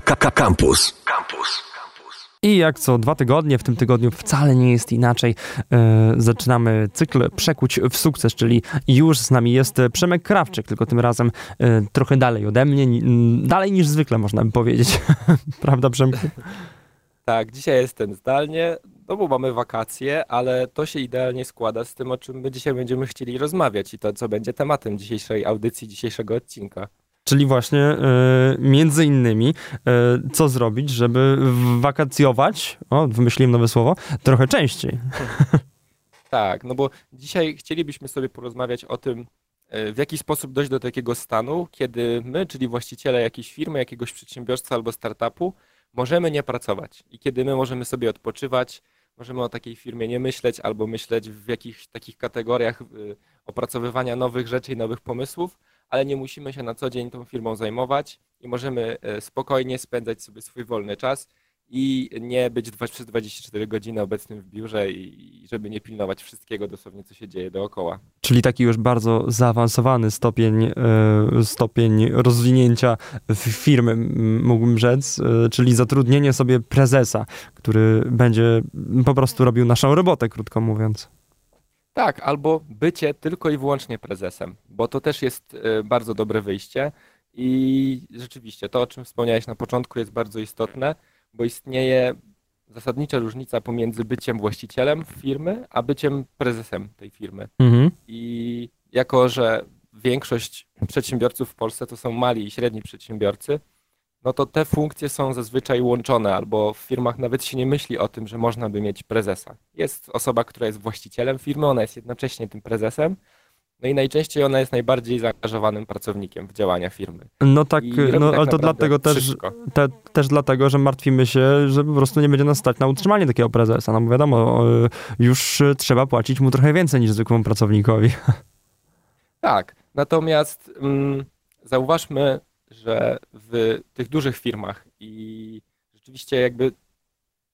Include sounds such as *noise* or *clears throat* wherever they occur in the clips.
Campus. Campus. I jak co dwa tygodnie, w tym tygodniu wcale nie jest inaczej. E, zaczynamy cykl Przekuć w sukces, czyli już z nami jest Przemek Krawczyk, tylko tym razem e, trochę dalej ode mnie, dalej niż zwykle można by powiedzieć. *laughs* Prawda Przemku? Tak, dzisiaj jestem zdalnie, no bo mamy wakacje, ale to się idealnie składa z tym, o czym my dzisiaj będziemy chcieli rozmawiać i to, co będzie tematem dzisiejszej audycji, dzisiejszego odcinka. Czyli właśnie e, między innymi, e, co zrobić, żeby wakacjować, o, wymyśliłem nowe słowo, trochę częściej. *laughs* Tak, no bo dzisiaj chcielibyśmy sobie porozmawiać o tym, e, w jaki sposób dojść do takiego stanu, kiedy my, czyli właściciele jakiejś firmy, jakiegoś przedsiębiorstwa albo startupu, możemy nie pracować i kiedy my możemy sobie odpoczywać, możemy o takiej firmie nie myśleć albo myśleć w jakichś takich kategoriach opracowywania nowych rzeczy i nowych pomysłów, ale nie musimy się na co dzień tą firmą zajmować i możemy y, spokojnie spędzać sobie swój wolny czas i nie być przez 24 godziny obecnym w biurze i żeby nie pilnować wszystkiego dosłownie, co się dzieje dookoła. Czyli taki już bardzo zaawansowany stopień, e, stopień rozwinięcia firmy, mógłbym rzec, e, czyli zatrudnienie sobie prezesa, który będzie po prostu robił naszą robotę, krótko mówiąc. Tak, albo bycie tylko i wyłącznie prezesem, bo to też jest e, bardzo dobre wyjście i rzeczywiście to, o czym wspomniałeś na początku, jest bardzo istotne bo istnieje zasadnicza różnica pomiędzy byciem właścicielem firmy, a byciem prezesem tej firmy. Mhm. I jako, że większość przedsiębiorców w Polsce to są mali i średni przedsiębiorcy, no to te funkcje są zazwyczaj łączone, albo w firmach nawet się nie myśli o tym, że można by mieć prezesa. Jest osoba, która jest właścicielem firmy, ona jest jednocześnie tym prezesem, no i najczęściej ona jest najbardziej zaangażowanym pracownikiem w działania firmy. No tak, no tak ale to dlatego też, te, też dlatego, że martwimy się, że po prostu nie będzie nas stać na utrzymanie takiego prezesa. No bo wiadomo, już trzeba płacić mu trochę więcej niż zwykłemu pracownikowi. *laughs* Tak, natomiast mm, zauważmy, że w tych dużych firmach i rzeczywiście jakby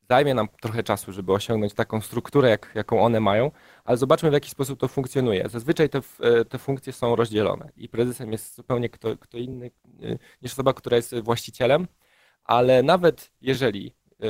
zajmie nam trochę czasu, żeby osiągnąć taką strukturę, jak, jaką one mają, ale zobaczmy, w jaki sposób to funkcjonuje. Zazwyczaj te, te funkcje są rozdzielone i prezesem jest zupełnie kto, kto inny e, niż osoba, która jest właścicielem, ale nawet jeżeli e,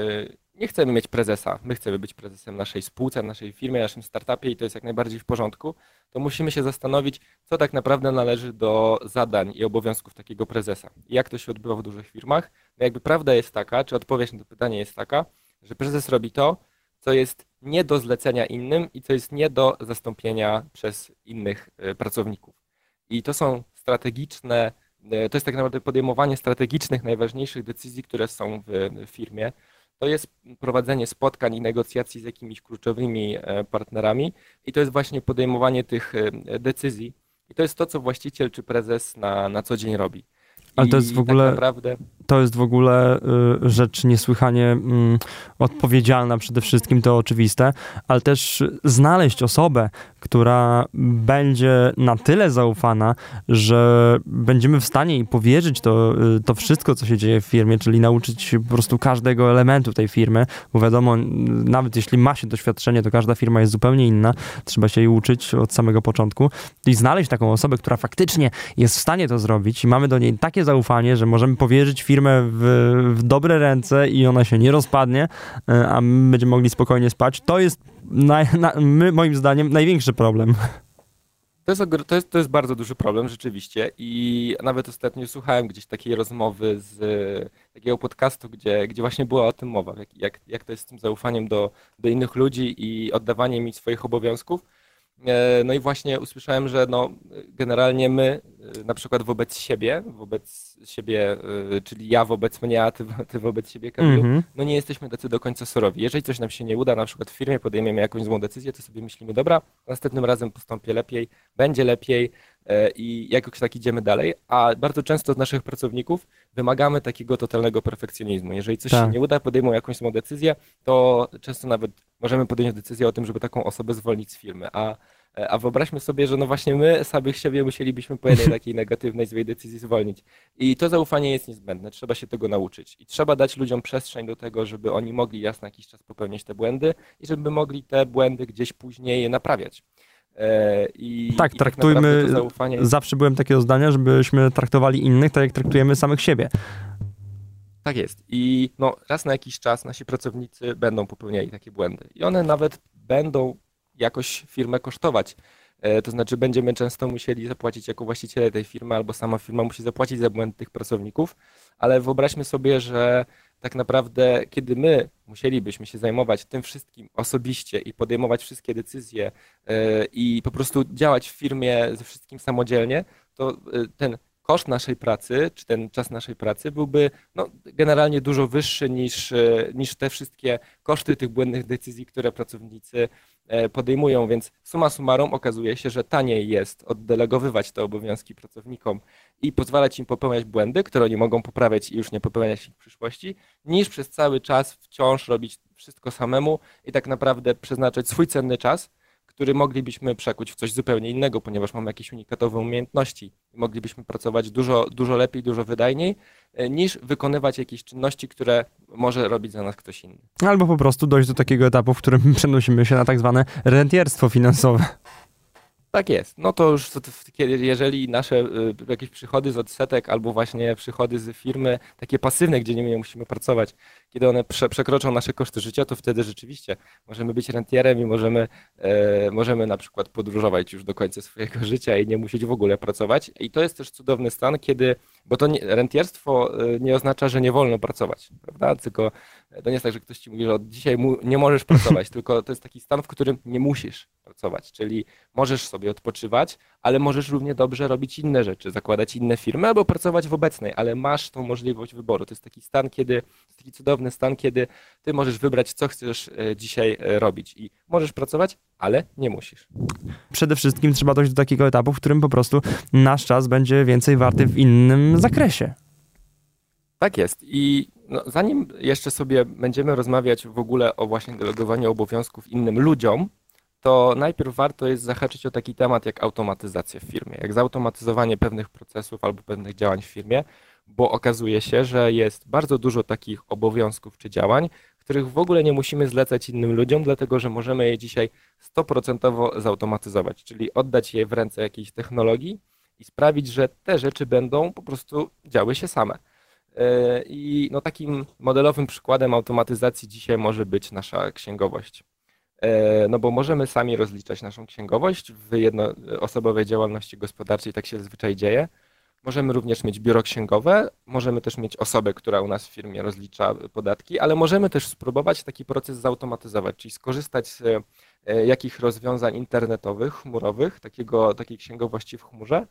nie chcemy mieć prezesa, my chcemy być prezesem naszej spółce, naszej firmie, naszym startupie i to jest jak najbardziej w porządku, to musimy się zastanowić, co tak naprawdę należy do zadań i obowiązków takiego prezesa. I jak to się odbywa w dużych firmach. No jakby prawda jest taka, czy odpowiedź na to pytanie jest taka, że prezes robi to, co jest nie do zlecenia innym i co jest nie do zastąpienia przez innych e, pracowników. I to są strategiczne, e, to jest tak naprawdę podejmowanie strategicznych, najważniejszych decyzji, które są w firmie. To jest prowadzenie spotkań i negocjacji z jakimiś kluczowymi e, partnerami i to jest właśnie podejmowanie tych decyzji. I to jest to, co właściciel czy prezes na, na co dzień robi. Ale to jest w ogóle. Tak naprawdę... To jest w ogóle y, rzecz niesłychanie mm, odpowiedzialna przede wszystkim, to oczywiste, ale też znaleźć osobę, która będzie na tyle zaufana, że będziemy w stanie jej powierzyć to, y, to wszystko, co się dzieje w firmie, czyli nauczyć po prostu każdego elementu tej firmy, bo wiadomo, nawet jeśli ma się doświadczenie, to każda firma jest zupełnie inna, trzeba się jej uczyć od samego początku i znaleźć taką osobę, która faktycznie jest w stanie to zrobić i mamy do niej takie zaufanie, że możemy powierzyć firmę w, w dobre ręce i ona się nie rozpadnie, y, a my będziemy mogli spokojnie spać, to jest na, my, moim zdaniem największy problem. To jest, to, jest, to jest bardzo duży problem rzeczywiście i nawet ostatnio słuchałem gdzieś takiej rozmowy z takiego podcastu, gdzie, gdzie właśnie była o tym mowa, jak, jak, jak to jest z tym zaufaniem do, do innych ludzi i oddawaniem mi swoich obowiązków. E, no i właśnie usłyszałem, że no, generalnie my, e, na przykład wobec siebie, wobec siebie, e, czyli ja wobec mnie, a ty, ty wobec siebie, Kamilu, mm -hmm. no nie jesteśmy tacy do końca surowi. Jeżeli coś nam się nie uda, na przykład w firmie podejmiemy jakąś złą decyzję, to sobie myślimy, dobra, następnym razem postąpię lepiej, będzie lepiej i jakoś tak idziemy dalej. A bardzo często z naszych pracowników wymagamy takiego totalnego perfekcjonizmu. Jeżeli coś tak. się nie uda, podejmą jakąś złą decyzję, to często nawet możemy podjąć decyzję o tym, żeby taką osobę zwolnić z firmy. A E, a wyobraźmy sobie, że no właśnie my samych siebie musielibyśmy po jednej takiej negatywnej, złej decyzji zwolnić. I to zaufanie jest niezbędne, trzeba się tego nauczyć. I trzeba dać ludziom przestrzeń do tego, żeby oni mogli raz na jakiś czas popełniać te błędy i żeby mogli te błędy gdzieś później naprawiać. E, I, tak, i tak traktujmy. Tak. Zawsze byłem takiego zdania, żebyśmy traktowali innych tak, jak traktujemy samych siebie. Tak jest. I no, raz na jakiś czas nasi pracownicy będą popełniali takie błędy. I one nawet będą jakoś firmę kosztować. E, to znaczy będziemy często musieli zapłacić jako właściciele tej firmy, albo sama firma musi zapłacić za błędy tych pracowników, ale wyobraźmy sobie, że tak naprawdę, kiedy my musielibyśmy się zajmować tym wszystkim osobiście i podejmować wszystkie decyzje e, i po prostu działać w firmie ze wszystkim samodzielnie, to e, ten koszt naszej pracy, czy ten czas naszej pracy byłby no, generalnie dużo wyższy niż, e, niż te wszystkie koszty tych błędnych decyzji, które pracownicy e, podejmują, więc suma summarum okazuje się, że taniej jest oddelegowywać te obowiązki pracownikom i pozwalać im popełniać błędy, które oni mogą poprawiać i już nie popełniać ich w przyszłości, niż przez cały czas wciąż robić wszystko samemu i tak naprawdę przeznaczać swój cenny czas który moglibyśmy przekuć w coś zupełnie innego, ponieważ mamy jakieś unikatowe umiejętności i moglibyśmy pracować dużo, dużo lepiej, dużo wydajniej, e, niż wykonywać jakieś czynności, które może robić za nas ktoś inny. Albo po prostu dojść do takiego etapu, w którym *laughs* przenosimy się na tak zwane rentierstwo finansowe. Tak jest. No to już jeżeli nasze y, jakieś przychody z odsetek albo właśnie przychody z firmy, takie pasywne, gdzie nie musimy pracować, kiedy one prze, przekroczą nasze koszty życia, to wtedy rzeczywiście możemy być rentierem i możemy, e, możemy na przykład podróżować już do końca swojego *laughs* życia i nie musieć w ogóle pracować. I to jest też cudowny stan, kiedy, bo to nie, rentierstwo e, nie oznacza, że nie wolno pracować, prawda? Tylko to nie jest tak, że ktoś ci mówi, że od dzisiaj nie możesz pracować, *laughs* tylko to jest taki stan, w którym nie musisz pracować, czyli możesz sobie odpoczywać, ale możesz równie dobrze robić inne rzeczy, zakładać inne firmy albo pracować w obecnej, ale masz tą możliwość wyboru. To jest taki stan, kiedy, taki cudowny stan, kiedy ty możesz wybrać, co chcesz e, dzisiaj e, robić i możesz pracować, ale nie musisz. Przede wszystkim trzeba dojść do takiego etapu, w którym po prostu nasz czas będzie więcej warty w innym zakresie. Tak jest. I no, zanim jeszcze sobie będziemy rozmawiać w ogóle o właśnie delegowaniu obowiązków innym ludziom, to najpierw warto jest zahaczyć o taki temat jak automatyzacja w firmie, jak zautomatyzowanie pewnych procesów albo pewnych działań w firmie, bo okazuje się, że jest bardzo dużo takich obowiązków czy działań, których w ogóle nie musimy zlecać innym ludziom, dlatego że możemy je dzisiaj 100% zautomatyzować, czyli oddać je w ręce jakiejś technologii i sprawić, że te rzeczy będą po prostu działy się same. E, I no, takim modelowym przykładem automatyzacji dzisiaj może być nasza księgowość. E, no bo możemy sami rozliczać naszą księgowość w jednoosobowej działalności gospodarczej, tak się zazwyczaj dzieje. Możemy również mieć biuro księgowe, możemy też mieć osobę, która u nas w firmie rozlicza podatki, ale możemy też spróbować taki proces zautomatyzować, czyli skorzystać z e, jakich rozwiązań internetowych, chmurowych, takiego, takiej księgowości w chmurze,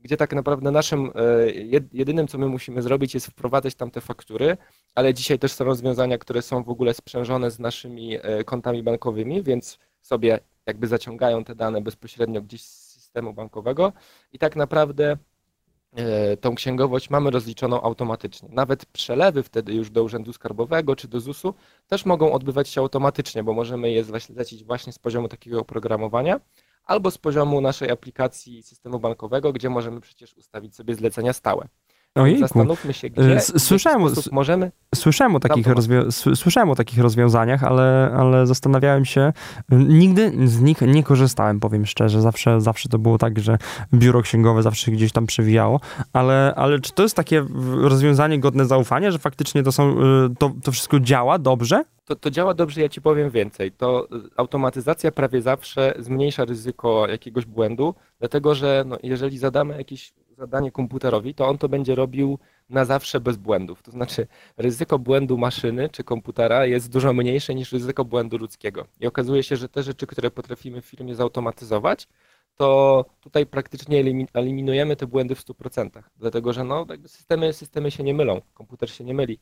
gdzie tak naprawdę naszym e, jedynym, co my musimy zrobić, jest wprowadzać tam te faktury, ale dzisiaj też są rozwiązania, które są w ogóle sprzężone z naszymi e, kontami bankowymi, więc sobie jakby zaciągają te dane bezpośrednio gdzieś z systemu bankowego i tak naprawdę e, tą księgowość mamy rozliczoną automatycznie. Nawet przelewy wtedy już do Urzędu Skarbowego czy do ZUS-u też mogą odbywać się automatycznie, bo możemy je zlecić właśnie z poziomu takiego oprogramowania albo z poziomu naszej aplikacji systemu bankowego, gdzie możemy przecież ustawić sobie zlecenia stałe. Ojejku. Zastanówmy się, gdzie słyszałem, możemy. Słyszałem o, takich rozwią- słyszałem o takich rozwiązaniach, ale, ale zastanawiałem się. Nigdy z nich nie korzystałem, powiem szczerze. Zawsze, zawsze to było tak, że biuro księgowe zawsze gdzieś tam przewijało. Ale, ale czy to jest takie rozwiązanie godne zaufania, że faktycznie to, są, y, to, to wszystko działa dobrze? To, to działa dobrze, ja ci powiem więcej. To automatyzacja prawie zawsze zmniejsza ryzyko jakiegoś błędu, dlatego że no, jeżeli zadamy jakieś zadanie komputerowi, to on to będzie robił na zawsze bez błędów. To znaczy ryzyko błędu maszyny czy komputera jest dużo mniejsze niż ryzyko błędu ludzkiego. I okazuje się, że te rzeczy, które potrafimy w firmie zautomatyzować, to tutaj praktycznie eliminujemy te błędy w 100%, dlatego że no, systemy, systemy się nie mylą, komputer się nie myli.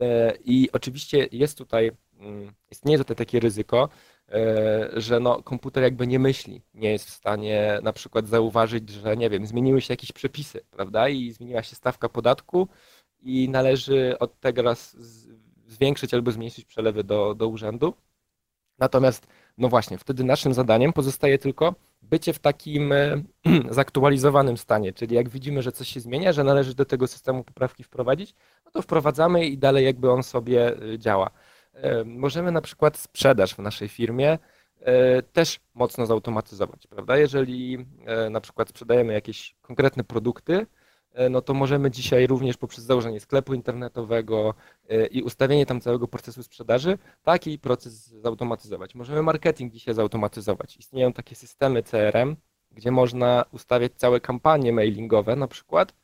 E, I oczywiście jest tutaj, mm, istnieje tutaj takie ryzyko, że no, komputer jakby nie myśli, nie jest w stanie na przykład zauważyć, że nie wiem, zmieniły się jakieś przepisy, prawda, i zmieniła się stawka podatku i należy od tego raz zwiększyć albo zmniejszyć przelewy do, do urzędu. Natomiast, no właśnie, wtedy naszym zadaniem pozostaje tylko bycie w takim e, *clears throat* zaktualizowanym stanie, czyli jak widzimy, że coś się zmienia, że należy do tego systemu poprawki wprowadzić, no to wprowadzamy i dalej jakby on sobie e, działa. Możemy na przykład sprzedaż w naszej firmie e, też mocno zautomatyzować, prawda? Jeżeli e, na przykład sprzedajemy jakieś konkretne produkty, e, no to możemy dzisiaj również poprzez założenie sklepu internetowego e, i ustawienie tam całego procesu sprzedaży taki proces zautomatyzować. Możemy marketing dzisiaj zautomatyzować. Istnieją takie systemy CRM, gdzie można ustawiać całe kampanie mailingowe na przykład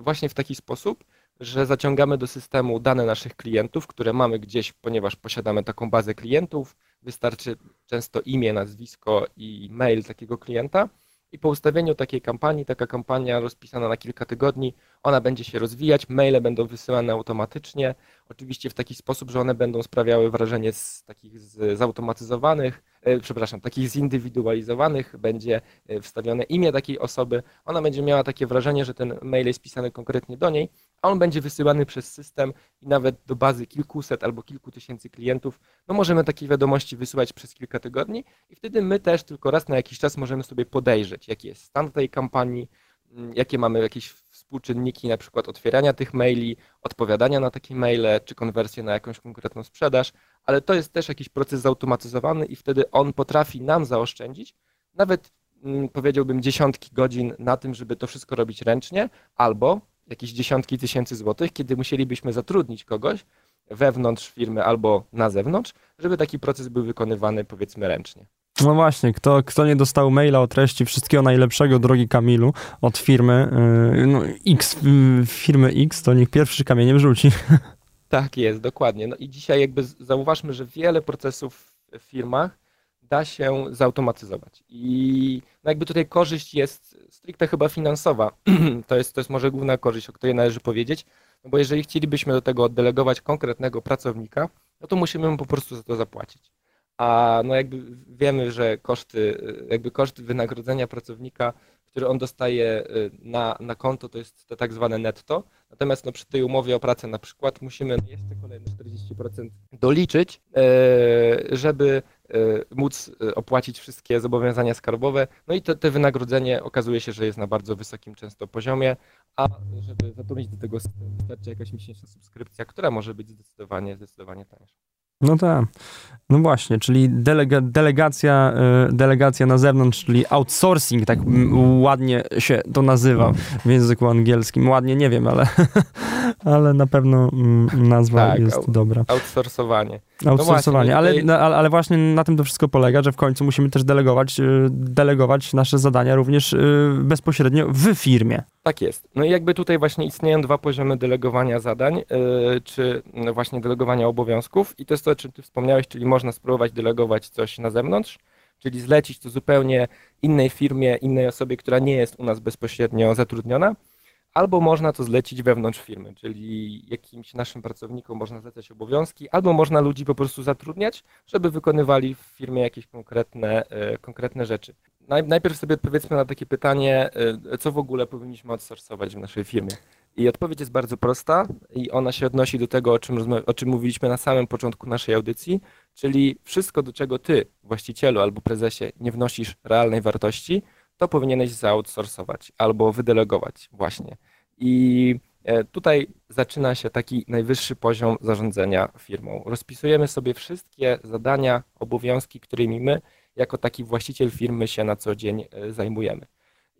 właśnie w taki sposób, że zaciągamy do systemu dane naszych klientów, które mamy gdzieś, ponieważ posiadamy taką bazę klientów. Wystarczy często imię, nazwisko i mail takiego klienta. I po ustawieniu takiej kampanii, taka kampania rozpisana na kilka tygodni, ona będzie się rozwijać, maile będą wysyłane automatycznie, oczywiście w taki sposób, że one będą sprawiały wrażenie z takich z, zautomatyzowanych, e, przepraszam, takich zindywidualizowanych, będzie e, wstawione imię takiej osoby, ona będzie miała takie wrażenie, że ten mail jest pisany konkretnie do niej, a on będzie wysyłany przez system i nawet do bazy kilkuset albo kilku tysięcy klientów. No możemy takie wiadomości wysyłać przez kilka tygodni i wtedy my też tylko raz na jakiś czas możemy sobie podejrzeć, jaki jest stan tej kampanii, mm, jakie mamy jakieś współczynniki na przykład otwierania tych maili, odpowiadania na takie maile, czy konwersję na jakąś konkretną sprzedaż, ale to jest też jakiś proces zautomatyzowany i wtedy on potrafi nam zaoszczędzić nawet mm, powiedziałbym dziesiątki godzin na tym, żeby to wszystko robić ręcznie, albo jakieś dziesiątki tysięcy złotych, kiedy musielibyśmy zatrudnić kogoś wewnątrz firmy albo na zewnątrz, żeby taki proces był wykonywany powiedzmy ręcznie. No właśnie, kto, kto nie dostał maila o treści wszystkiego najlepszego, drogi Kamilu, od firmy yy, no, X, yy, firmy X, to niech pierwszy kamieniem rzuci. *laughs* Tak jest, dokładnie. No i dzisiaj jakby zauważmy, że wiele procesów w firmach da się zautomatyzować. I no jakby tutaj korzyść jest stricte chyba finansowa. *clears throat* to, jest, to jest może główna korzyść, o której należy powiedzieć, no bo jeżeli chcielibyśmy do tego oddelegować konkretnego pracownika, no to musimy mu po prostu za to zapłacić. A no jakby wiemy, że koszty, jakby koszt wynagrodzenia pracownika, który on dostaje y, na, na konto, to jest to tak zwane netto. Natomiast no przy tej umowie o pracę na przykład musimy jeszcze kolejne 40% doliczyć, e, żeby móc e, opłacić wszystkie zobowiązania skarbowe. No i to, to wynagrodzenie okazuje się, że jest na bardzo wysokim często poziomie, a żeby zatrudnić do tego wystarczy jakaś miesięczna subskrypcja, która może być zdecydowanie, zdecydowanie tańsza. No tak. No właśnie, czyli delega, delegacja, y, delegacja na zewnątrz, czyli outsourcing, tak ładnie się to nazywa w języku angielskim. Ładnie nie wiem, ale, *laughs* ale na pewno mm, nazwa tak, jest dobra. Outsourcowanie. Outsourcowanie, no właśnie, ale, ale właśnie na tym to wszystko polega, że w końcu musimy też delegować, y, delegować nasze zadania również y, bezpośrednio w firmie. Tak jest. No i jakby tutaj właśnie istnieją dwa poziomy delegowania zadań, czy właśnie delegowania obowiązków i to jest to, o czym ty wspomniałeś, czyli można spróbować delegować coś na zewnątrz, czyli zlecić to zupełnie innej firmie, innej osobie, która nie jest u nas bezpośrednio zatrudniona, albo można to zlecić wewnątrz firmy, czyli jakimś naszym pracownikom można zlecać obowiązki, albo można ludzi po prostu zatrudniać, żeby wykonywali w firmie jakieś konkretne, e, konkretne rzeczy. Najpierw sobie odpowiedzmy na takie pytanie, e, co w ogóle powinniśmy outsourcować w naszej firmie. I odpowiedź jest bardzo prosta i ona się odnosi do tego, o czym, o czym mówiliśmy na samym początku naszej audycji, czyli wszystko, do czego ty, właścicielu albo prezesie, nie wnosisz realnej wartości, to powinieneś zaoutsourcować albo wydelegować właśnie. I e, tutaj zaczyna się taki najwyższy poziom zarządzania firmą. Rozpisujemy sobie wszystkie zadania, obowiązki, którymi my, jako taki właściciel firmy, się na co dzień e, zajmujemy.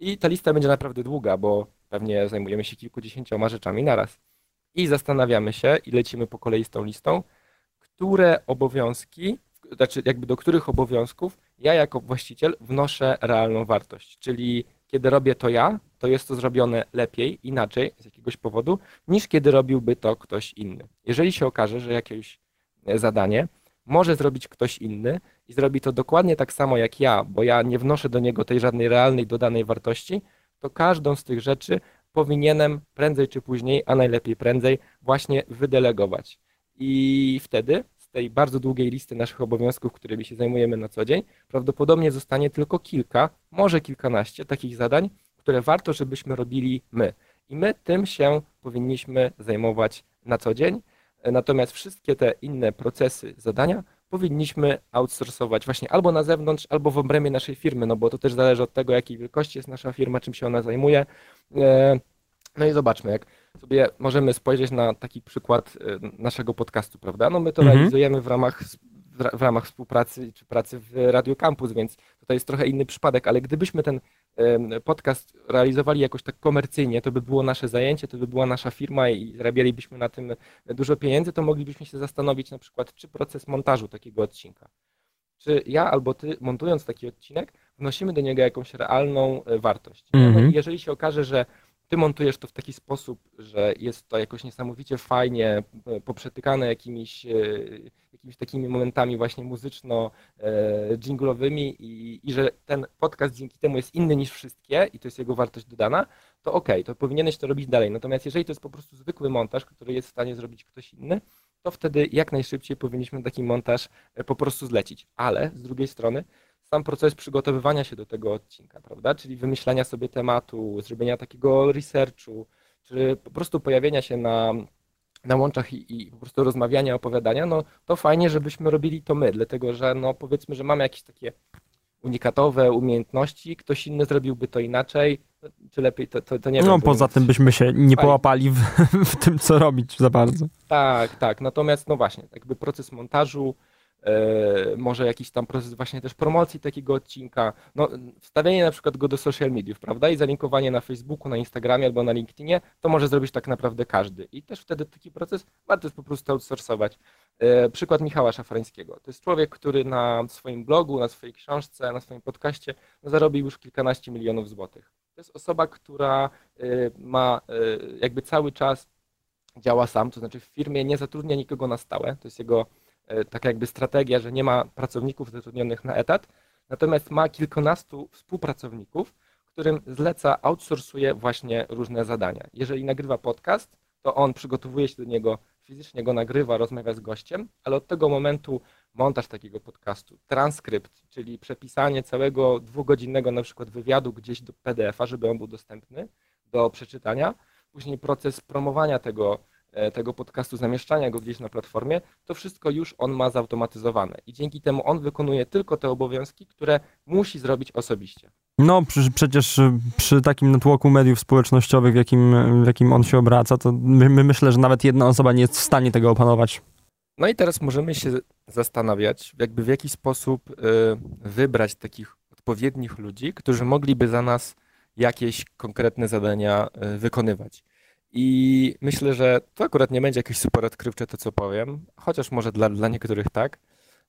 I ta lista będzie naprawdę długa, bo pewnie zajmujemy się kilkudziesięcioma rzeczami naraz. I zastanawiamy się i lecimy po kolei z tą listą, które obowiązki, znaczy jakby do których obowiązków ja jako właściciel wnoszę realną wartość. Czyli kiedy robię to ja, to jest to zrobione lepiej, inaczej, z jakiegoś powodu, niż kiedy robiłby to ktoś inny. Jeżeli się okaże, że jakieś zadanie może zrobić ktoś inny i zrobi to dokładnie tak samo jak ja, bo ja nie wnoszę do niego tej żadnej realnej dodanej wartości, to każdą z tych rzeczy powinienem prędzej czy później, a najlepiej prędzej, właśnie wydelegować. I wtedy z tej bardzo długiej listy naszych obowiązków, którymi się zajmujemy na co dzień, prawdopodobnie zostanie tylko kilka, może kilkanaście takich zadań, które warto, żebyśmy robili my. I my tym się powinniśmy zajmować na co dzień. Natomiast wszystkie te inne procesy, zadania powinniśmy outsourcować właśnie albo na zewnątrz, albo w obrębie naszej firmy, no bo to też zależy od tego, jakiej wielkości jest nasza firma, czym się ona zajmuje. E, no i zobaczmy, jak sobie możemy spojrzeć na taki przykład e, naszego podcastu, prawda? No my to mhm. realizujemy w ramach, w ramach współpracy czy pracy w Radio Campus, więc tutaj jest trochę inny przypadek, ale gdybyśmy ten podcast realizowali jakoś tak komercyjnie, to by było nasze zajęcie, to by była nasza firma i zarabialibyśmy na tym dużo pieniędzy, to moglibyśmy się zastanowić na przykład, czy proces montażu takiego odcinka, czy ja albo ty montując taki odcinek, wnosimy do niego jakąś realną e, wartość. Mm -hmm. jeżeli się okaże, że ty montujesz to w taki sposób, że jest to jakoś niesamowicie fajnie e, poprzetykane jakimiś, e, jakimiś takimi momentami właśnie muzyczno-dżinglowymi e, i, i że ten podcast dzięki temu jest inny niż wszystkie i to jest jego wartość dodana, to okay, to powinieneś to robić dalej. Natomiast jeżeli to jest po prostu zwykły montaż, który jest w stanie zrobić ktoś inny, to wtedy jak najszybciej powinniśmy taki montaż po prostu zlecić. Ale z drugiej strony sam proces przygotowywania się do tego odcinka, prawda? Czyli wymyślania sobie tematu, zrobienia takiego researchu, czy po prostu pojawienia się na, na łączach i, i po prostu rozmawiania, opowiadania, no to fajnie, żebyśmy robili to my, dlatego że no powiedzmy, że mamy jakieś takie unikatowe umiejętności, ktoś inny zrobiłby to inaczej, czy lepiej, to, to, to nie no, wiem. No poza tym byśmy się nie połapali w, w, tym, co robić za bardzo. Tak, tak, natomiast no właśnie, jakby proces montażu, może jakiś tam proces właśnie też promocji takiego odcinka, no wstawienie na przykład go do social mediów, prawda, i zalinkowanie na Facebooku, na Instagramie albo na LinkedInie, to może zrobić tak naprawdę każdy i też wtedy taki proces warto jest po prostu outsourcować. E, przykład Michała Szafrańskiego. To jest człowiek, który na swoim blogu, na swojej książce, na swoim podcaście no, zarobił już kilkanaście milionów złotych. To jest osoba, która e, ma jakby cały czas działa sam, to znaczy w firmie nie zatrudnia nikogo na stałe, to jest jego E, taka jakby strategia, że nie ma pracowników zatrudnionych na etat, natomiast ma kilkunastu współpracowników, którym zleca, outsourcuje właśnie różne zadania. Jeżeli nagrywa podcast, to on przygotowuje się do niego, fizycznie go nagrywa, rozmawia z gościem, ale od tego momentu montaż takiego podcastu, transkrypt, czyli przepisanie całego dwugodzinnego na przykład wywiadu gdzieś do PDF-a, żeby on był dostępny do przeczytania, później proces promowania tego E, tego podcastu, zamieszczania go gdzieś na platformie, to wszystko już on ma zautomatyzowane i dzięki temu on wykonuje tylko te obowiązki, które musi zrobić osobiście. No przecież y, przy takim natłoku mediów społecznościowych, w jakim, w jakim on się obraca, to my, my myślę, że nawet jedna osoba nie jest w stanie tego opanować. No i teraz możemy się zastanawiać, jakby w jaki sposób y, wybrać takich odpowiednich ludzi, którzy mogliby za nas jakieś konkretne zadania y, wykonywać. I myślę, że to akurat nie będzie jakieś super odkrywcze to, co powiem, chociaż może dla, dla niektórych tak,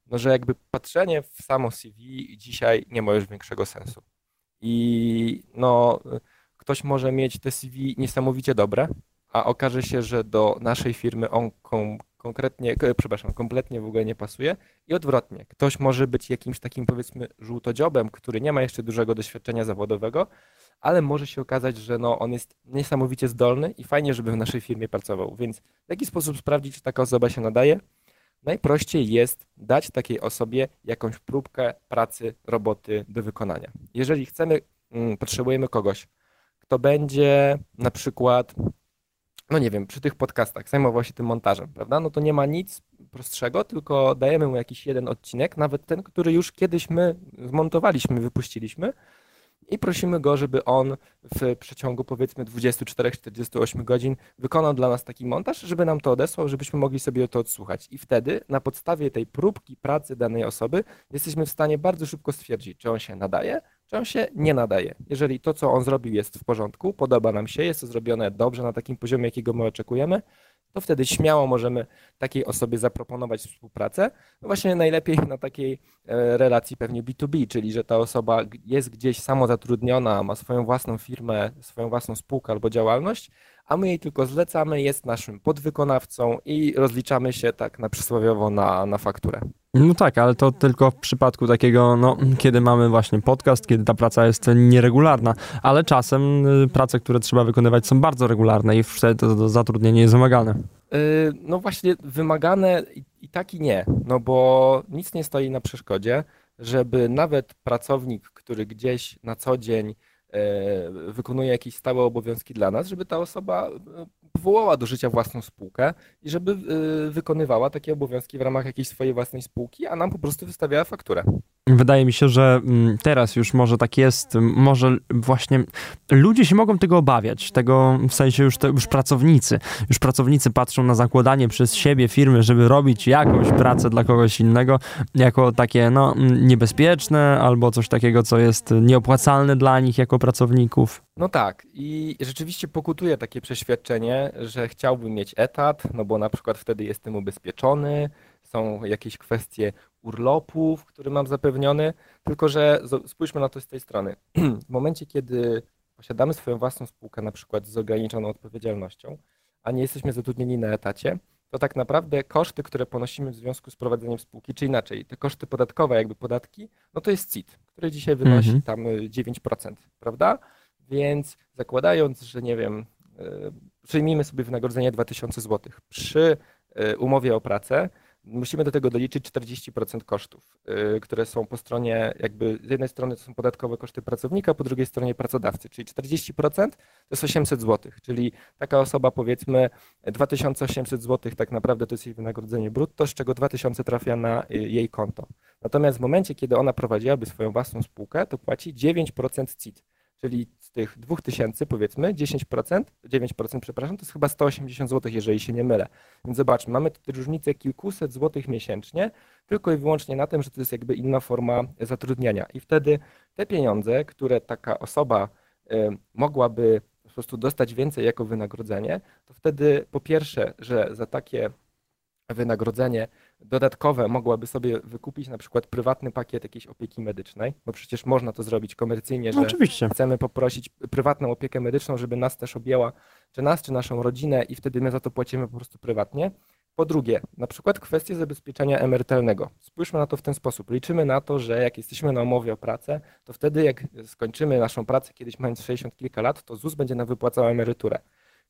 no że jakby patrzenie w samo CV dzisiaj nie ma już większego sensu. I no, ktoś może mieć te CV niesamowicie dobre, a okaże się, że do naszej firmy on konkretnie, przepraszam, kompletnie w ogóle nie pasuje i odwrotnie. Ktoś może być jakimś takim powiedzmy żółtodziobem, który nie ma jeszcze dużego doświadczenia zawodowego, ale może się okazać, że no, on jest niesamowicie zdolny i fajnie, żeby w naszej firmie pracował. Więc w jaki sposób sprawdzić, czy taka osoba się nadaje? Najprościej jest dać takiej osobie jakąś próbkę pracy, roboty do wykonania. Jeżeli chcemy, mm, potrzebujemy kogoś, kto będzie na przykład, no nie wiem, przy tych podcastach zajmował się tym montażem, prawda? No to nie ma nic prostszego, tylko dajemy mu jakiś jeden odcinek, nawet ten, który już kiedyś my zmontowaliśmy, wypuściliśmy, i prosimy go, żeby on w przeciągu powiedzmy 24-48 godzin wykonał dla nas taki montaż, żeby nam to odesłał, żebyśmy mogli sobie to odsłuchać. I wtedy na podstawie tej próbki pracy danej osoby jesteśmy w stanie bardzo szybko stwierdzić, czy on się nadaje, czy on się nie nadaje. Jeżeli to, co on zrobił jest w porządku, podoba nam się, jest to zrobione dobrze na takim poziomie, jakiego my oczekujemy, to wtedy śmiało możemy takiej osobie zaproponować współpracę. No właśnie najlepiej na takiej e, relacji pewnie B2B, czyli że ta osoba jest gdzieś samozatrudniona, ma swoją własną firmę, swoją własną spółkę albo działalność, a my jej tylko zlecamy, jest naszym podwykonawcą i rozliczamy się tak na przysłowiowo na, na fakturę. No tak, ale to tylko w przypadku takiego, no, kiedy mamy właśnie podcast, kiedy ta praca jest nieregularna, ale czasem y, prace, które trzeba wykonywać są bardzo regularne i wtedy to, to zatrudnienie jest wymagane. Yy, no właśnie wymagane i, i tak i nie, no bo nic nie stoi na przeszkodzie, żeby nawet pracownik, który gdzieś na co dzień wykonuje jakieś stałe obowiązki dla nas, żeby ta osoba e, powołała do życia własną spółkę i żeby e, wykonywała takie obowiązki w ramach jakiejś swojej własnej spółki, a nam po prostu wystawiała fakturę. Wydaje mi się, że mm, teraz już może tak jest, może właśnie ludzie się mogą tego obawiać, tego w sensie już, te, już pracownicy. Już pracownicy patrzą na zakładanie przez siebie firmy, żeby robić jakąś pracę dla kogoś innego, jako takie no, niebezpieczne albo coś takiego, co jest nieopłacalne dla nich jako pracowników. No tak, i rzeczywiście pokutuje takie przeświadczenie, że chciałbym mieć etat, no bo na przykład wtedy jestem ubezpieczony, są jakieś kwestie urlopów, który mam zapewniony, tylko że spójrzmy na to z tej strony. *clears throat* W momencie, kiedy posiadamy swoją własną spółkę, na przykład z ograniczoną odpowiedzialnością, a nie jesteśmy zatrudnieni na etacie, to tak naprawdę koszty, które ponosimy w związku z prowadzeniem spółki, czy inaczej, te koszty podatkowe, jakby podatki, no to jest CIT, który dzisiaj wynosi mhm. tam 9%, prawda? Więc zakładając, że nie wiem, e, przyjmijmy sobie wynagrodzenie 2000 zł przy e, umowie o pracę, musimy do tego doliczyć 40% kosztów, y, które są po stronie, jakby z jednej strony to są podatkowe koszty pracownika, po drugiej stronie pracodawcy, czyli 40% to jest 800 zł, czyli taka osoba powiedzmy 2800 zł tak naprawdę to jest jej wynagrodzenie brutto, z czego 2000 trafia na y, jej konto. Natomiast w momencie, kiedy ona prowadziłaby swoją własną spółkę, to płaci 9% CIT czyli z tych 2000 powiedzmy 10%, 9% przepraszam, to jest chyba 180 zł, jeżeli się nie mylę. Więc zobaczmy, mamy tutaj różnicę kilkuset złotych miesięcznie, tylko i wyłącznie na tym, że to jest jakby inna forma zatrudniania. I wtedy te pieniądze, które taka osoba y, mogłaby po prostu dostać więcej jako wynagrodzenie, to wtedy po pierwsze, że za takie wynagrodzenie dodatkowe mogłaby sobie wykupić na przykład prywatny pakiet jakiejś opieki medycznej, bo przecież można to zrobić komercyjnie, że Oczywiście. chcemy poprosić prywatną opiekę medyczną, żeby nas też objęła, czy nas, czy naszą rodzinę i wtedy my za to płacimy po prostu prywatnie. Po drugie, na przykład kwestie zabezpieczenia emerytalnego. Spójrzmy na to w ten sposób. Liczymy na to, że jak jesteśmy na umowie o pracę, to wtedy jak skończymy naszą pracę kiedyś mając 60 kilka lat, to ZUS będzie nam wypłacał emeryturę.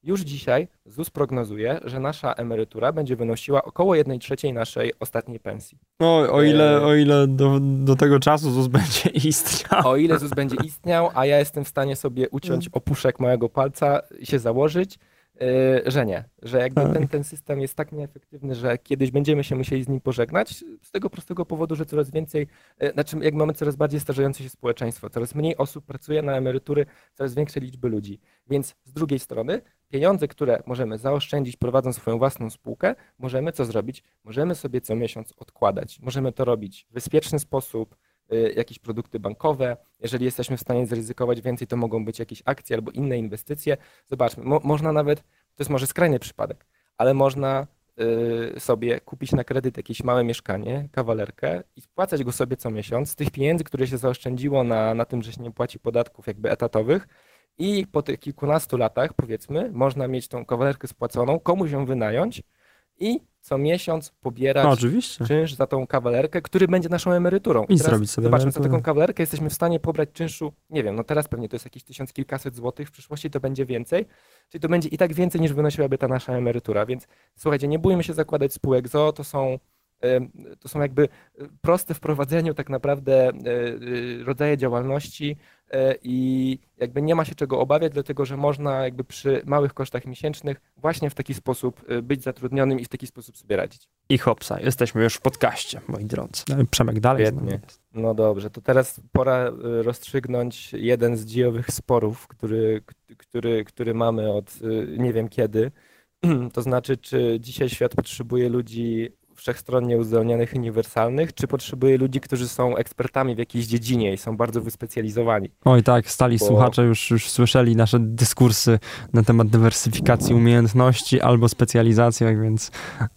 Już dzisiaj ZUS prognozuje, że nasza emerytura będzie wynosiła około 1 trzeciej naszej ostatniej pensji. No, o ile, e, o ile do, do tego czasu ZUS będzie *laughs* istniał. O ile ZUS będzie istniał, a ja jestem w stanie sobie uciąć mm. opuszek mojego palca i się założyć, e, że nie. Że jakby tak. ten, ten system jest tak nieefektywny, że kiedyś będziemy się musieli z nim pożegnać, z tego prostego powodu, że coraz więcej, e, znaczy jak mamy coraz bardziej starzejące się społeczeństwo, coraz mniej osób pracuje na emerytury, coraz większej liczby ludzi. Więc z drugiej strony pieniądze, które możemy zaoszczędzić prowadząc swoją własną spółkę, możemy co zrobić? Możemy sobie co miesiąc odkładać. Możemy to robić w bezpieczny sposób, y, jakieś produkty bankowe. Jeżeli jesteśmy w stanie zaryzykować więcej, to mogą być jakieś akcje albo inne inwestycje. Zobaczmy, mo można nawet, to jest może skrajny przypadek, ale można y, sobie kupić na kredyt jakieś małe mieszkanie, kawalerkę i spłacać go sobie co miesiąc z tych pieniędzy, które się zaoszczędziło na, na tym, że się nie płaci podatków jakby etatowych i po tych kilkunastu latach, powiedzmy, można mieć tą kawalerkę spłaconą, komuś ją wynająć i co miesiąc pobierać no, oczywiście. czynsz za tą kawalerkę, który będzie naszą emeryturą. I, I zrobić sobie Zobaczmy, emeryturę. za taką kawalerkę jesteśmy w stanie pobrać czynszu, nie wiem, no teraz pewnie to jest jakieś tysiąc kilkaset złotych, w przyszłości to będzie więcej, czyli to będzie i tak więcej niż wynosiłaby ta nasza emerytura, więc słuchajcie, nie bójmy się zakładać spółek ZO, to są to są jakby proste w prowadzeniu tak naprawdę e, e, rodzaje działalności e, i jakby nie ma się czego obawiać, dlatego że można jakby przy małych kosztach miesięcznych właśnie w taki sposób być zatrudnionym i w taki sposób sobie radzić. I hopsa, jesteśmy już w podcaście, moi drodzy. Przemek dalej. Świetnie. No dobrze, to teraz pora rozstrzygnąć jeden z dziejowych sporów, który, który, który mamy od nie wiem kiedy. *clears throat* To znaczy, czy dzisiaj świat potrzebuje ludzi wszechstronnie uzdolnionych, uniwersalnych, czy potrzebuje ludzi, którzy są ekspertami w jakiejś dziedzinie i są bardzo wyspecjalizowani? Oj tak, stali Bo... słuchacze już, już słyszeli nasze dyskursy na temat dywersyfikacji umiejętności albo specjalizacjach, więc...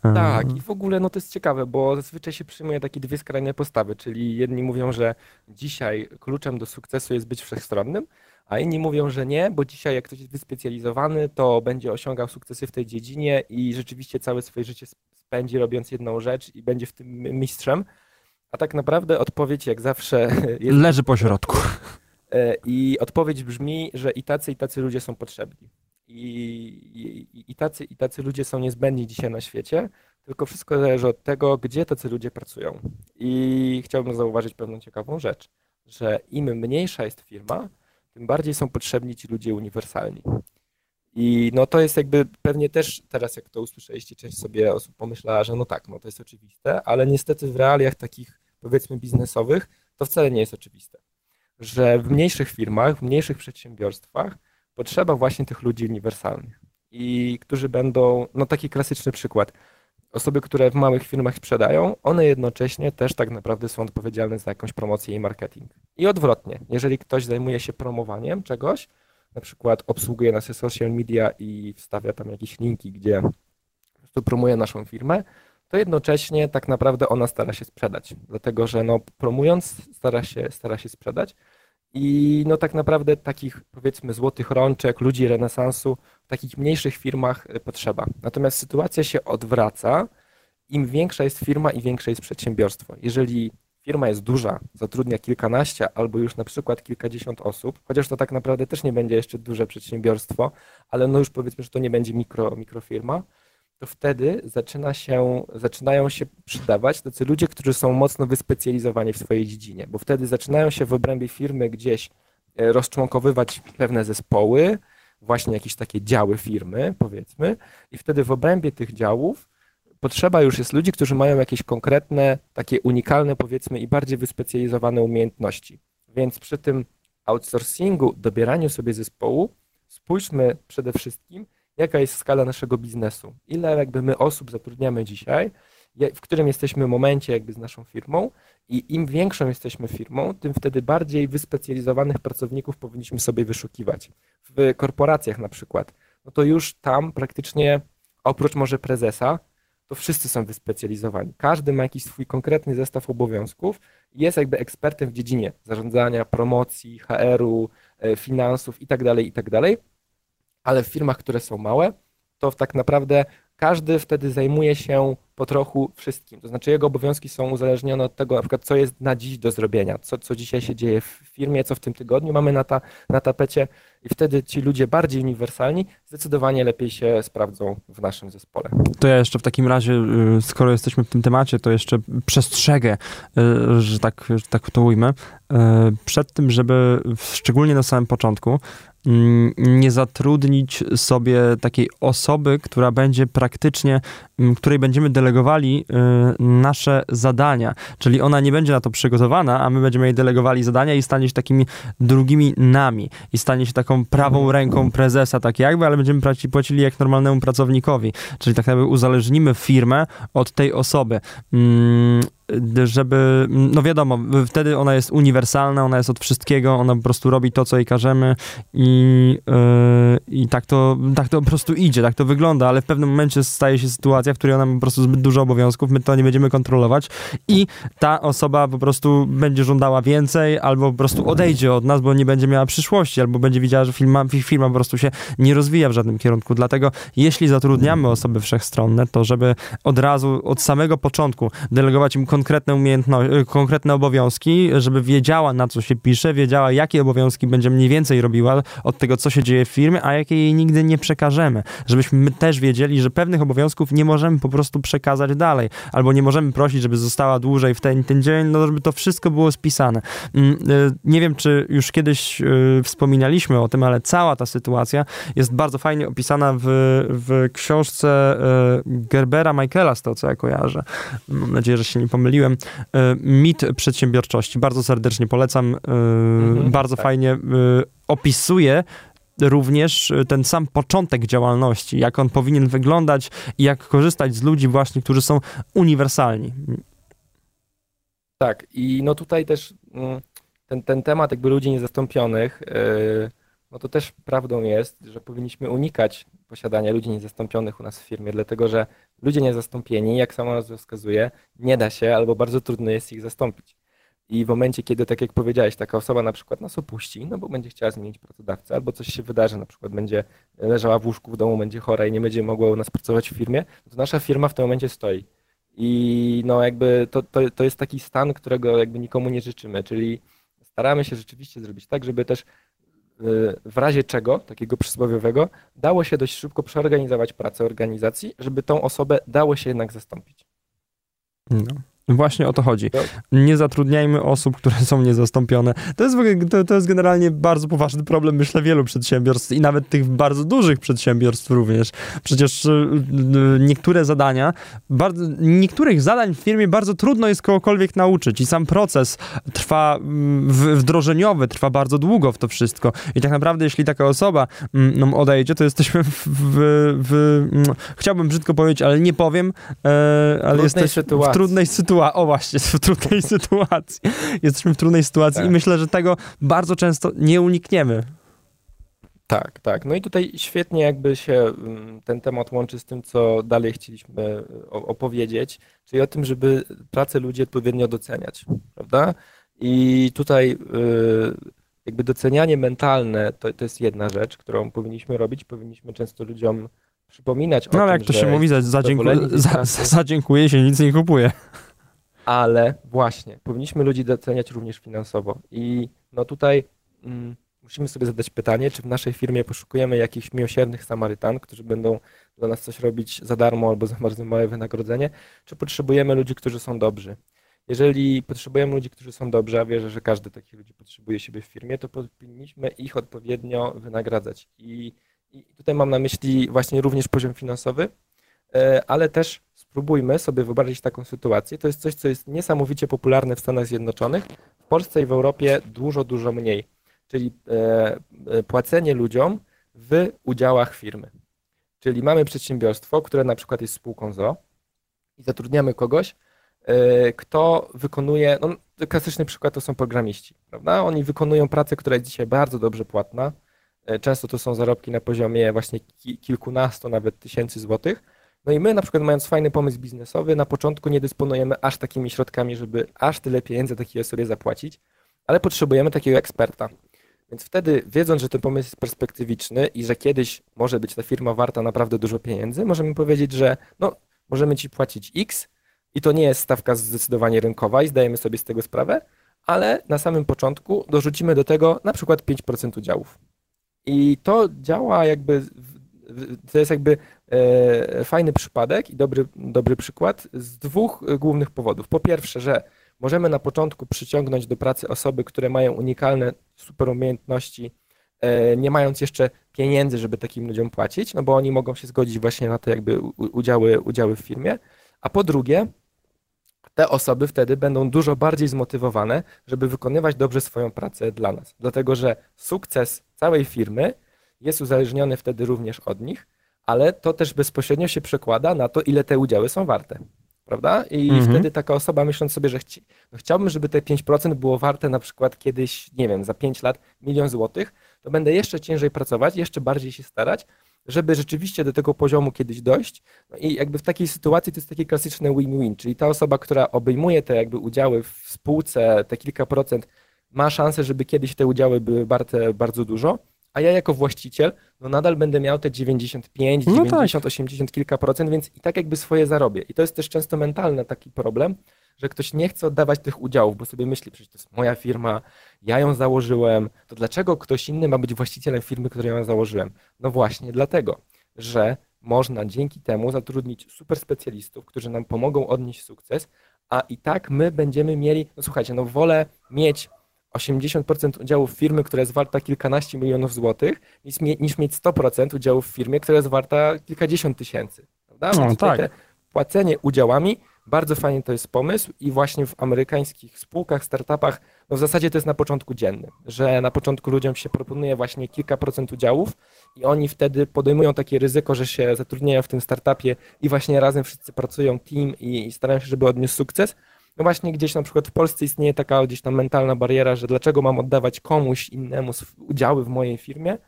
E, tak, i w ogóle no to jest ciekawe, bo zazwyczaj się przyjmuje takie dwie skrajne postawy, czyli jedni mówią, że dzisiaj kluczem do sukcesu jest być wszechstronnym, a inni mówią, że nie, bo dzisiaj jak ktoś jest wyspecjalizowany, to będzie osiągał sukcesy w tej dziedzinie i rzeczywiście całe swoje życie spędzi robiąc jedną rzecz i będzie w tym mistrzem. A tak naprawdę odpowiedź jak zawsze *laughs* jest... Leży po środku. E, I odpowiedź brzmi, że i tacy, i tacy ludzie są potrzebni. I, i, i, tacy, I tacy ludzie są niezbędni dzisiaj na świecie, tylko wszystko zależy od tego, gdzie tacy ludzie pracują. I chciałbym zauważyć pewną ciekawą rzecz, że im mniejsza jest firma, tym bardziej są potrzebni ci ludzie uniwersalni. I no to jest jakby pewnie też teraz jak to usłyszeliście, część sobie osób pomyślała, że no tak, no to jest oczywiste, ale niestety w realiach takich powiedzmy biznesowych to wcale nie jest oczywiste. Że w mniejszych firmach, w mniejszych przedsiębiorstwach potrzeba właśnie tych ludzi uniwersalnych i którzy będą, no taki klasyczny przykład, osoby, które w małych firmach sprzedają, one jednocześnie też tak naprawdę są odpowiedzialne za jakąś promocję i marketing. I odwrotnie, jeżeli ktoś zajmuje się promowaniem czegoś, na przykład obsługuje nasze social media i wstawia tam jakieś linki, gdzie po prostu promuje naszą firmę, to jednocześnie tak naprawdę ona stara się sprzedać, dlatego że no, promując stara się, stara się sprzedać i no tak naprawdę takich powiedzmy złotych rączek, ludzi renesansu w takich mniejszych firmach y, potrzeba. Natomiast sytuacja się odwraca, im większa jest firma i większe jest przedsiębiorstwo. Jeżeli firma jest duża, zatrudnia kilkanaście albo już na przykład kilkadziesiąt osób, chociaż to tak naprawdę też nie będzie jeszcze duże przedsiębiorstwo, ale no już powiedzmy, że to nie będzie mikro, mikrofirma, to wtedy zaczyna się, zaczynają się przydawać tacy ludzie, którzy są mocno wyspecjalizowani w swojej dziedzinie, bo wtedy zaczynają się w obrębie firmy gdzieś e, rozczłonkowywać pewne zespoły, właśnie jakieś takie działy firmy, powiedzmy, i wtedy w obrębie tych działów potrzeba już jest ludzi, którzy mają jakieś konkretne, takie unikalne, powiedzmy, i bardziej wyspecjalizowane umiejętności. Więc przy tym outsourcingu, dobieraniu sobie zespołu, spójrzmy przede wszystkim, jaka jest skala naszego biznesu, ile jakby my osób zatrudniamy dzisiaj, w którym jesteśmy momencie jakby z naszą firmą i im większą jesteśmy firmą, tym wtedy bardziej wyspecjalizowanych pracowników powinniśmy sobie wyszukiwać. W korporacjach na przykład, no to już tam praktycznie oprócz może prezesa, to wszyscy są wyspecjalizowani. Każdy ma jakiś swój konkretny zestaw obowiązków i jest jakby ekspertem w dziedzinie zarządzania, promocji, HR-u, e, finansów itd., tak itd. Ale w firmach, które są małe, to tak naprawdę każdy wtedy zajmuje się po trochu wszystkim. To znaczy jego obowiązki są uzależnione od tego, na przykład co jest na dziś do zrobienia, co, co dzisiaj się dzieje w firmie, co w tym tygodniu mamy na, ta, na tapecie i wtedy ci ludzie bardziej uniwersalni zdecydowanie lepiej się sprawdzą w naszym zespole. To ja jeszcze w takim razie, y, skoro jesteśmy w tym temacie, to jeszcze przestrzegę, y, że tak, że tak to ujmę, y, przed tym, żeby szczególnie na samym początku nie zatrudnić sobie takiej osoby, która będzie praktycznie, mm, której będziemy delegowali y, nasze zadania. Czyli ona nie będzie na to przygotowana, a my będziemy jej delegowali zadania i stanie się takimi drugimi nami. I stanie się taką prawą mhm. ręką prezesa, tak jakby, ale będziemy płacili jak normalnemu pracownikowi. Czyli tak jakby uzależnimy firmę od tej osoby. Żeby, no wiadomo, wtedy ona jest uniwersalna, ona jest od wszystkiego, ona po prostu robi to, co jej każemy i, yy, i tak, to, tak to po prostu idzie, tak to wygląda, ale w pewnym momencie staje się sytuacja, w której ona ma po prostu zbyt dużo obowiązków, my to nie będziemy kontrolować i ta osoba po prostu będzie żądała więcej albo po prostu odejdzie od nas, bo nie będzie miała przyszłości, albo będzie widziała, że firma, firma po prostu się nie rozwija w żadnym kierunku. Dlatego jeśli zatrudniamy osoby wszechstronne, to żeby od razu, od samego początku delegować im konkretne umiejętności, y, konkretne obowiązki, żeby wiedziała na co się pisze, wiedziała jakie obowiązki będzie mniej więcej robiła od tego, co się dzieje w firmie, a jakie jej nigdy nie przekażemy. Żebyśmy my też wiedzieli, że pewnych obowiązków nie możemy po prostu przekazać dalej, albo nie możemy prosić, żeby została dłużej w ten, ten dzień, no żeby to wszystko było spisane. Mm, y, nie wiem, czy już kiedyś y, wspominaliśmy o tym, ale cała ta sytuacja jest bardzo fajnie opisana w, w książce Gerbera Michaela, z tego co ja kojarzę. Mam nadzieję, że się nie pomyliłem pomyliłem. E, mit przedsiębiorczości. Bardzo serdecznie polecam. E, mhm, bardzo tak. fajnie e, opisuje również ten sam początek działalności, jak on powinien wyglądać i jak korzystać z ludzi właśnie, którzy są uniwersalni. Tak, i no tutaj też mm, ten, ten temat jakby ludzi niezastąpionych, no to też prawdą jest, że powinniśmy unikać posiadania ludzi niezastąpionych u nas w firmie, dlatego że ludzie niezastąpieni, jak sama nazwa wskazuje, nie da się albo bardzo trudno jest ich zastąpić. I w momencie, kiedy, tak jak powiedziałeś, taka osoba na przykład nas opuści, no bo będzie chciała zmienić pracodawcę, albo coś się wydarzy, na przykład będzie leżała w łóżku w domu, będzie chora i nie będzie mogła u nas pracować w firmie, to nasza firma w tym momencie stoi. I no jakby to, to, to jest taki stan, którego jakby nikomu nie życzymy, czyli staramy się rzeczywiście zrobić tak, żeby też w razie czego, takiego przysłowiowego, dało się dość szybko przeorganizować pracę organizacji, żeby tą osobę dało się jednak zastąpić. No. Właśnie o to chodzi. Nie zatrudniajmy osób, które są niezastąpione. To jest, to, to jest generalnie bardzo poważny problem, myślę, wielu przedsiębiorstw i nawet tych bardzo dużych przedsiębiorstw również. Przecież y, y, niektóre zadania, bardzo, niektórych zadań w firmie bardzo trudno jest kogokolwiek nauczyć i sam proces trwa wdrożeniowy, trwa bardzo długo w to wszystko. I tak naprawdę, jeśli taka osoba no, odejdzie, to jesteśmy w, w, w, mm, chciałbym brzydko powiedzieć, ale nie powiem, e, ale jesteśmy w trudnej sytuacji sytuacji. O właśnie, *laughs* w trudnej *laughs* sytuacji. Jesteśmy w trudnej sytuacji tak. i myślę, że tego bardzo często nie unikniemy. Tak, tak. No i tutaj świetnie jakby się mm, ten temat łączy z tym, co dalej chcieliśmy opowiedzieć, czyli o tym, żeby pracę ludzi odpowiednio doceniać, prawda? I tutaj y, jakby docenianie mentalne to, to jest jedna rzecz, którą powinniśmy robić. Powinniśmy często ludziom przypominać o no, tym, jak to się mówi, za, za, za, za dziękuję się nic nie kupuje ale właśnie, powinniśmy ludzi doceniać również finansowo. I no tutaj mm, musimy sobie zadać pytanie, czy w naszej firmie poszukujemy jakichś miłosiernych Samarytan, którzy będą dla nas coś robić za darmo albo za bardzo małe wynagrodzenie, czy potrzebujemy ludzi, którzy są dobrzy. Jeżeli potrzebujemy ludzi, którzy są dobrzy, a wierzę, że każdy takich ludzi potrzebuje siebie w firmie, to powinniśmy ich odpowiednio wynagradzać. I, I tutaj mam na myśli właśnie również poziom finansowy, e, ale też spróbujmy sobie wyobrazić taką sytuację. To jest coś, co jest niesamowicie popularne w Stanach Zjednoczonych, w Polsce i w Europie dużo, dużo mniej. Czyli e, e, płacenie ludziom w udziałach firmy. Czyli mamy przedsiębiorstwo, które na przykład jest spółką ZO i zatrudniamy kogoś, e, kto wykonuje, no, klasyczny przykład to są programiści, prawda? Oni wykonują pracę, która jest dzisiaj bardzo dobrze płatna. Często to są zarobki na poziomie właśnie kilkunastu, nawet tysięcy złotych no i my na przykład mając fajny pomysł biznesowy, na początku nie dysponujemy aż takimi środkami, żeby aż tyle pieniędzy takiej osobie zapłacić, ale potrzebujemy takiego eksperta. Więc wtedy, wiedząc, że ten pomysł jest perspektywiczny i że kiedyś może być ta firma warta naprawdę dużo pieniędzy, możemy powiedzieć, że no, możemy ci płacić X i to nie jest stawka zdecydowanie rynkowa i zdajemy sobie z tego sprawę, ale na samym początku dorzucimy do tego na przykład 5% udziałów. I to działa jakby to jest jakby fajny przypadek i dobry, dobry przykład z dwóch głównych powodów. Po pierwsze, że możemy na początku przyciągnąć do pracy osoby, które mają unikalne super umiejętności, e, nie mając jeszcze pieniędzy, żeby takim ludziom płacić, no bo oni mogą się zgodzić właśnie na te jakby udziały, udziały w firmie. A po drugie, te osoby wtedy będą dużo bardziej zmotywowane, żeby wykonywać dobrze swoją pracę dla nas. Dlatego, że sukces całej firmy jest uzależniony wtedy również od nich, ale to też bezpośrednio się przekłada na to, ile te udziały są warte. Prawda? I mhm. wtedy taka osoba myśląc sobie, że chci, no chciałbym, żeby te 5% było warte na przykład kiedyś, nie wiem, za 5 lat milion złotych, to będę jeszcze ciężej pracować, jeszcze bardziej się starać, żeby rzeczywiście do tego poziomu kiedyś dojść. No i jakby w takiej sytuacji to jest taki klasyczny win-win, czyli ta osoba, która obejmuje te jakby udziały w spółce, te kilka procent, ma szansę, żeby kiedyś te udziały były warte bardzo dużo, a ja jako właściciel no nadal będę miał te 95, 90, tak. 80 kilka procent, więc i tak jakby swoje zarobię. I to jest też często mentalny taki problem, że ktoś nie chce oddawać tych udziałów, bo sobie myśli, przecież to jest moja firma, ja ją założyłem, to dlaczego ktoś inny ma być właścicielem firmy, którą ja założyłem? No właśnie dlatego, że można dzięki temu zatrudnić super specjalistów, którzy nam pomogą odnieść sukces, a i tak my będziemy mieli, no słuchajcie, no wolę mieć 80% udziału w firmy, która jest warta kilkanaście milionów złotych, niż, niż mieć 100% udziału w firmie, która jest warta kilkadziesiąt tysięcy. Prawda? No, tak. płacenie udziałami, bardzo fajnie to jest pomysł i właśnie w amerykańskich spółkach, startupach, no w zasadzie to jest na początku dziennym, że na początku ludziom się proponuje właśnie kilka procent udziałów i oni wtedy podejmują takie ryzyko, że się zatrudniają w tym startupie i właśnie razem wszyscy pracują team i starają się, żeby odniósł sukces, no właśnie gdzieś na przykład w Polsce istnieje taka gdzieś tam mentalna bariera, że dlaczego mam oddawać komuś innemu udziały w mojej firmie.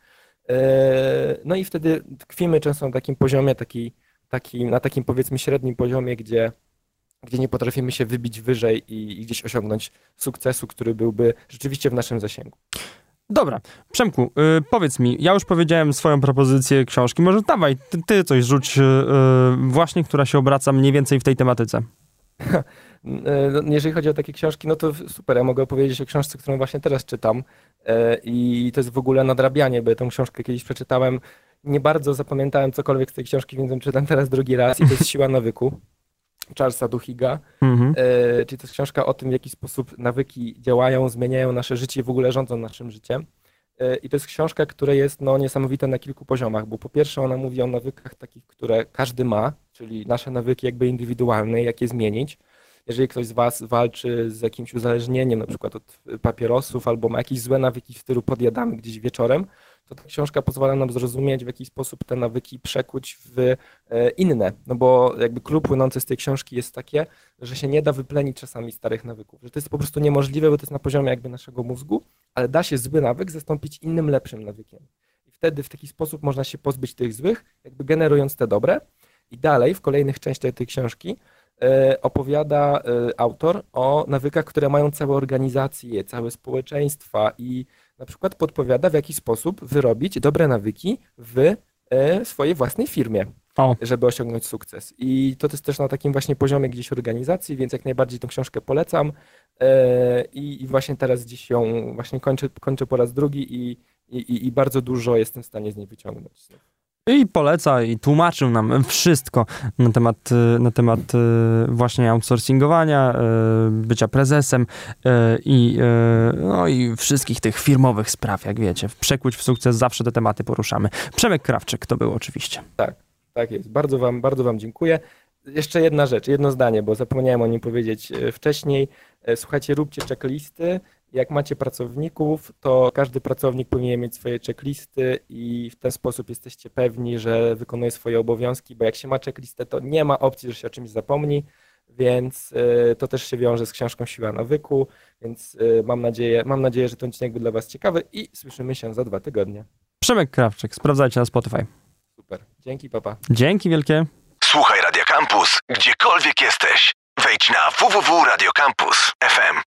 E, no i wtedy tkwimy często na takim poziomie, taki, taki, na takim powiedzmy średnim poziomie, gdzie, gdzie nie potrafimy się wybić wyżej i, i gdzieś osiągnąć sukcesu, który byłby rzeczywiście w naszym zasięgu. Dobra, Przemku, yy, powiedz mi, ja już powiedziałem swoją propozycję książki, może dawaj, ty, ty coś rzuć, yy, właśnie, która się obraca mniej więcej w tej tematyce. *laughs* E, no, jeżeli chodzi o takie książki, no to super, ja mogę opowiedzieć o książce, którą właśnie teraz czytam e, i to jest w ogóle nadrabianie, bo tę książkę kiedyś przeczytałem, nie bardzo zapamiętałem cokolwiek z tej książki, więc ją czytam teraz drugi raz i to jest Siła nawyku. Charlesa Duhiga, mhm. e, czyli to jest książka o tym, w jaki sposób nawyki działają, zmieniają nasze życie i w ogóle rządzą naszym życiem. I to jest książka, która jest no, niesamowita na kilku poziomach, bo po pierwsze ona mówi o nawykach takich, które każdy ma, czyli nasze nawyki jakby indywidualne, jak je zmienić. Jeżeli ktoś z Was walczy z jakimś uzależnieniem, na przykład od papierosów, albo ma jakieś złe nawyki w stylu podjadamy gdzieś wieczorem, to ta książka pozwala nam zrozumieć, w jaki sposób te nawyki przekuć w e, inne. No bo jakby klub płynący z tej książki jest takie, że się nie da wyplenić czasami starych nawyków, że to jest po prostu niemożliwe, bo to jest na poziomie jakby naszego mózgu, ale da się zły nawyk zastąpić innym, lepszym nawykiem. I wtedy w taki sposób można się pozbyć tych złych, jakby generując te dobre. I dalej w kolejnych częściach tej książki opowiada e, autor o nawykach, które mają całe organizacje, całe społeczeństwa i na przykład podpowiada, w jaki sposób wyrobić dobre nawyki w e, swojej własnej firmie, o. żeby osiągnąć sukces. I to jest też na takim właśnie poziomie gdzieś organizacji, więc jak najbardziej tę książkę polecam. E, I, właśnie teraz dziś ją właśnie kończę, kończę po raz drugi i, i, i bardzo dużo jestem w stanie z niej wyciągnąć. I poleca i tłumaczył nam wszystko na temat, na temat e, właśnie outsourcingowania, e, bycia prezesem e, i, no i wszystkich tych firmowych spraw, jak wiecie. W Przekuć w sukces zawsze te tematy poruszamy. Przemek Krawczyk to był oczywiście. Tak, tak jest. Bardzo wam, bardzo wam dziękuję. Jeszcze jedna rzecz, jedno zdanie, bo zapomniałem o nim powiedzieć wcześniej. Słuchajcie, róbcie checklisty jak macie pracowników, to każdy pracownik powinien mieć swoje checklisty i w ten sposób jesteście pewni, że wykonuje swoje obowiązki, bo jak się ma checklistę, to nie ma opcji, że się o czymś zapomni, więc y, to też się wiąże z książką Siła Nawyku, więc y, mam nadzieję, mam nadzieję, że ten odcinek był dla Was ciekawy i słyszymy się za dwa tygodnie. Przemek Krawczyk, sprawdzajcie na Spotify. Super, dzięki papa. Dzięki wielkie. Słuchaj Radio Campus, gdziekolwiek jesteś. Wejdź na www.radiocampus.fm.